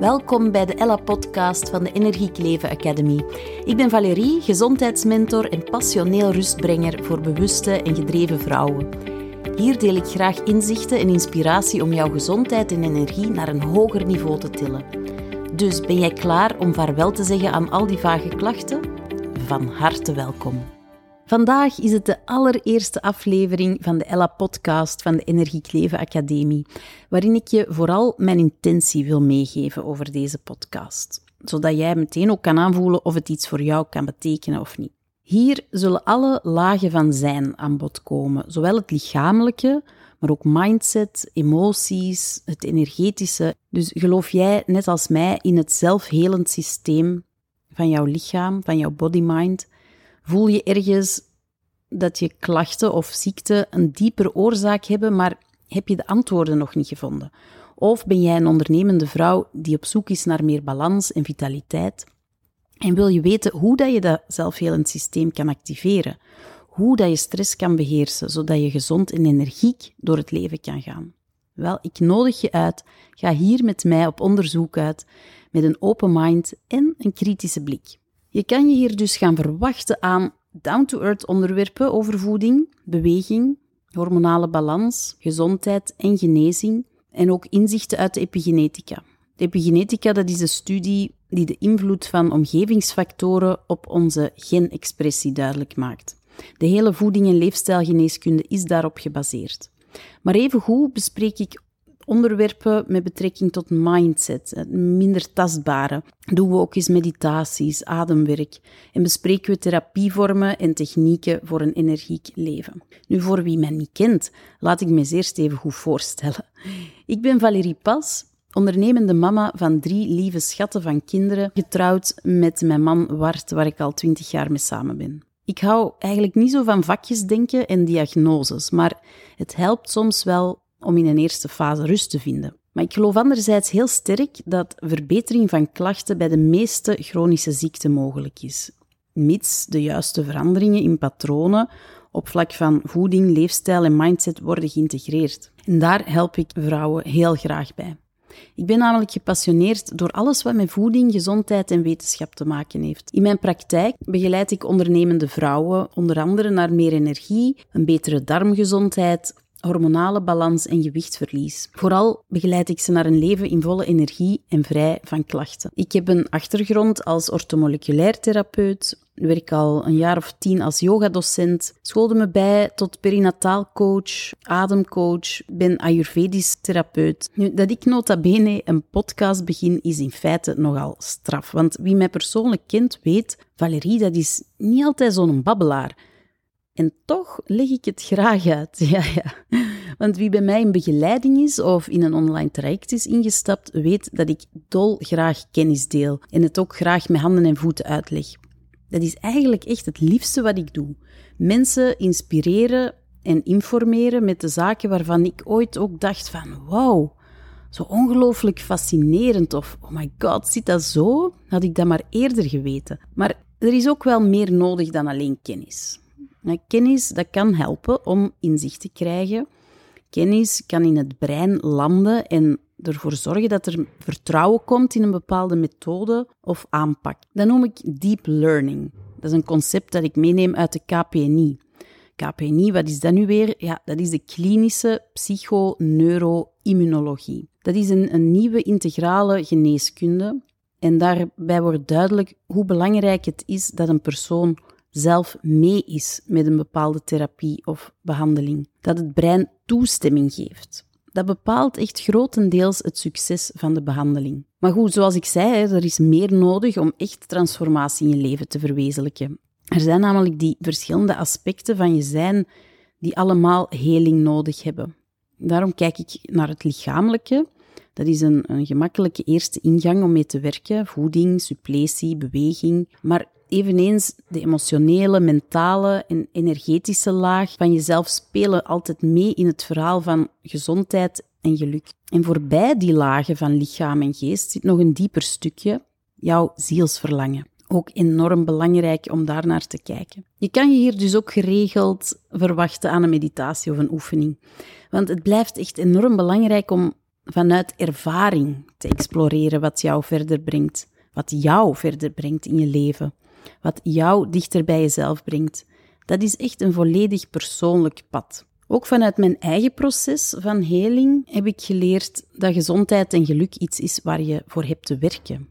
Welkom bij de Ella-podcast van de Energiek Leven Academy. Ik ben Valérie, gezondheidsmentor en passioneel rustbrenger voor bewuste en gedreven vrouwen. Hier deel ik graag inzichten en inspiratie om jouw gezondheid en energie naar een hoger niveau te tillen. Dus ben jij klaar om vaarwel te zeggen aan al die vage klachten? Van harte welkom. Vandaag is het de allereerste aflevering van de Ella-podcast van de Energiek Leven Academie, waarin ik je vooral mijn intentie wil meegeven over deze podcast, zodat jij meteen ook kan aanvoelen of het iets voor jou kan betekenen of niet. Hier zullen alle lagen van zijn aan bod komen, zowel het lichamelijke, maar ook mindset, emoties, het energetische. Dus geloof jij, net als mij, in het zelfhelend systeem van jouw lichaam, van jouw body-mind? Voel je ergens dat je klachten of ziekte een diepere oorzaak hebben, maar heb je de antwoorden nog niet gevonden? Of ben jij een ondernemende vrouw die op zoek is naar meer balans en vitaliteit? En wil je weten hoe dat je dat zelfhelend systeem kan activeren? Hoe dat je stress kan beheersen, zodat je gezond en energiek door het leven kan gaan? Wel, ik nodig je uit. Ga hier met mij op onderzoek uit, met een open mind en een kritische blik. Je kan je hier dus gaan verwachten aan down-to-earth onderwerpen over voeding, beweging, hormonale balans, gezondheid en genezing en ook inzichten uit de epigenetica. De epigenetica dat is de studie die de invloed van omgevingsfactoren op onze genexpressie duidelijk maakt. De hele voeding- en leefstijlgeneeskunde is daarop gebaseerd. Maar evengoed bespreek ik onderwerpen met betrekking tot mindset, minder tastbare. Doen we ook eens meditaties, ademwerk en bespreken we therapievormen en technieken voor een energiek leven. Nu, voor wie mij niet kent, laat ik me eerst even goed voorstellen. Ik ben Valérie Pas, ondernemende mama van drie lieve schatten van kinderen, getrouwd met mijn man Wart, waar ik al twintig jaar mee samen ben. Ik hou eigenlijk niet zo van vakjes denken en diagnoses, maar het helpt soms wel om in een eerste fase rust te vinden. Maar ik geloof anderzijds heel sterk dat verbetering van klachten bij de meeste chronische ziekten mogelijk is, mits de juiste veranderingen in patronen op vlak van voeding, leefstijl en mindset worden geïntegreerd. En daar help ik vrouwen heel graag bij. Ik ben namelijk gepassioneerd door alles wat met voeding, gezondheid en wetenschap te maken heeft. In mijn praktijk begeleid ik ondernemende vrouwen onder andere naar meer energie, een betere darmgezondheid, hormonale balans en gewichtverlies. Vooral begeleid ik ze naar een leven in volle energie en vrij van klachten. Ik heb een achtergrond als ortomoleculair therapeut, werk al een jaar of tien als yogadocent, schoolde me bij tot perinataal coach, ademcoach, ben ayurvedisch therapeut. Nu, dat ik nota bene een podcast begin is in feite nogal straf, want wie mij persoonlijk kent weet, Valerie, dat is niet altijd zo'n babbelaar. En toch leg ik het graag uit. Ja, ja. Want wie bij mij in begeleiding is of in een online traject is ingestapt, weet dat ik dol graag kennis deel en het ook graag met handen en voeten uitleg. Dat is eigenlijk echt het liefste wat ik doe. Mensen inspireren en informeren met de zaken waarvan ik ooit ook dacht van wauw, zo ongelooflijk fascinerend of oh my god, zit dat zo? Had ik dat maar eerder geweten. Maar er is ook wel meer nodig dan alleen kennis. Kennis dat kan helpen om inzicht te krijgen. Kennis kan in het brein landen en ervoor zorgen dat er vertrouwen komt in een bepaalde methode of aanpak. Dat noem ik deep learning. Dat is een concept dat ik meeneem uit de KPNI. KPNI, wat is dat nu weer? Ja, dat is de klinische psychoneuroimmunologie. Dat is een, een nieuwe integrale geneeskunde. En daarbij wordt duidelijk hoe belangrijk het is dat een persoon zelf mee is met een bepaalde therapie of behandeling. Dat het brein toestemming geeft. Dat bepaalt echt grotendeels het succes van de behandeling. Maar goed, zoals ik zei, er is meer nodig om echt transformatie in je leven te verwezenlijken. Er zijn namelijk die verschillende aspecten van je zijn die allemaal heling nodig hebben. Daarom kijk ik naar het lichamelijke. Dat is een, een gemakkelijke eerste ingang om mee te werken. Voeding, suppletie, beweging. Maar eveneens de emotionele, mentale en energetische laag van jezelf spelen altijd mee in het verhaal van gezondheid en geluk. En voorbij die lagen van lichaam en geest zit nog een dieper stukje, jouw zielsverlangen. Ook enorm belangrijk om daar naar te kijken. Je kan je hier dus ook geregeld verwachten aan een meditatie of een oefening. Want het blijft echt enorm belangrijk om vanuit ervaring te exploreren wat jou verder brengt. Wat jou verder brengt in je leven. Wat jou dichter bij jezelf brengt. Dat is echt een volledig persoonlijk pad. Ook vanuit mijn eigen proces van heling heb ik geleerd dat gezondheid en geluk iets is waar je voor hebt te werken.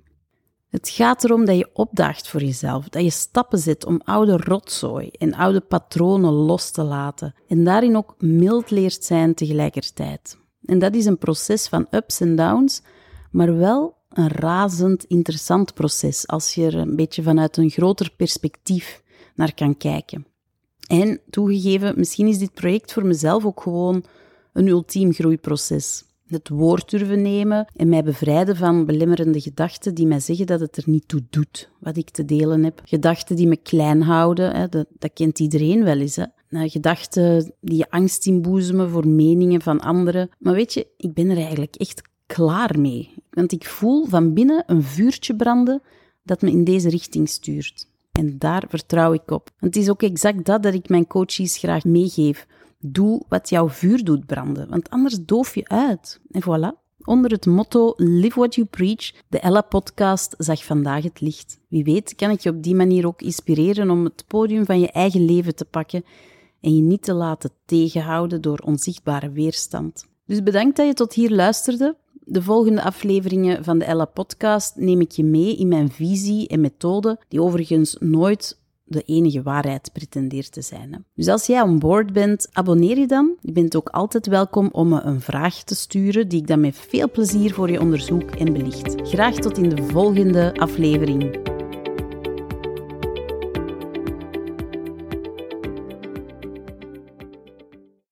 Het gaat erom dat je opdaagt voor jezelf, dat je stappen zet om oude rotzooi en oude patronen los te laten en daarin ook mild leert zijn tegelijkertijd. En dat is een proces van ups en downs, maar wel een razend interessant proces als je er een beetje vanuit een groter perspectief naar kan kijken. En toegegeven, misschien is dit project voor mezelf ook gewoon een ultiem groeiproces. Het woord durven nemen en mij bevrijden van belemmerende gedachten die mij zeggen dat het er niet toe doet wat ik te delen heb. Gedachten die me klein houden, hè, dat, dat kent iedereen wel eens. Hè. Nou, gedachten die je angst inboezemen voor meningen van anderen. Maar weet je, ik ben er eigenlijk echt klaar mee. Want ik voel van binnen een vuurtje branden dat me in deze richting stuurt. En daar vertrouw ik op. Het is ook exact dat dat ik mijn coaches graag meegeef. Doe wat jouw vuur doet branden, want anders doof je uit. En voilà. Onder het motto Live What You Preach, de Ella-podcast zag vandaag het licht. Wie weet kan ik je op die manier ook inspireren om het podium van je eigen leven te pakken en je niet te laten tegenhouden door onzichtbare weerstand. Dus bedankt dat je tot hier luisterde. De volgende afleveringen van de Ella Podcast neem ik je mee in mijn visie en methode, die overigens nooit de enige waarheid pretendeert te zijn. Dus als jij on board bent, abonneer je dan. Je bent ook altijd welkom om me een vraag te sturen, die ik dan met veel plezier voor je onderzoek en belicht. Graag tot in de volgende aflevering.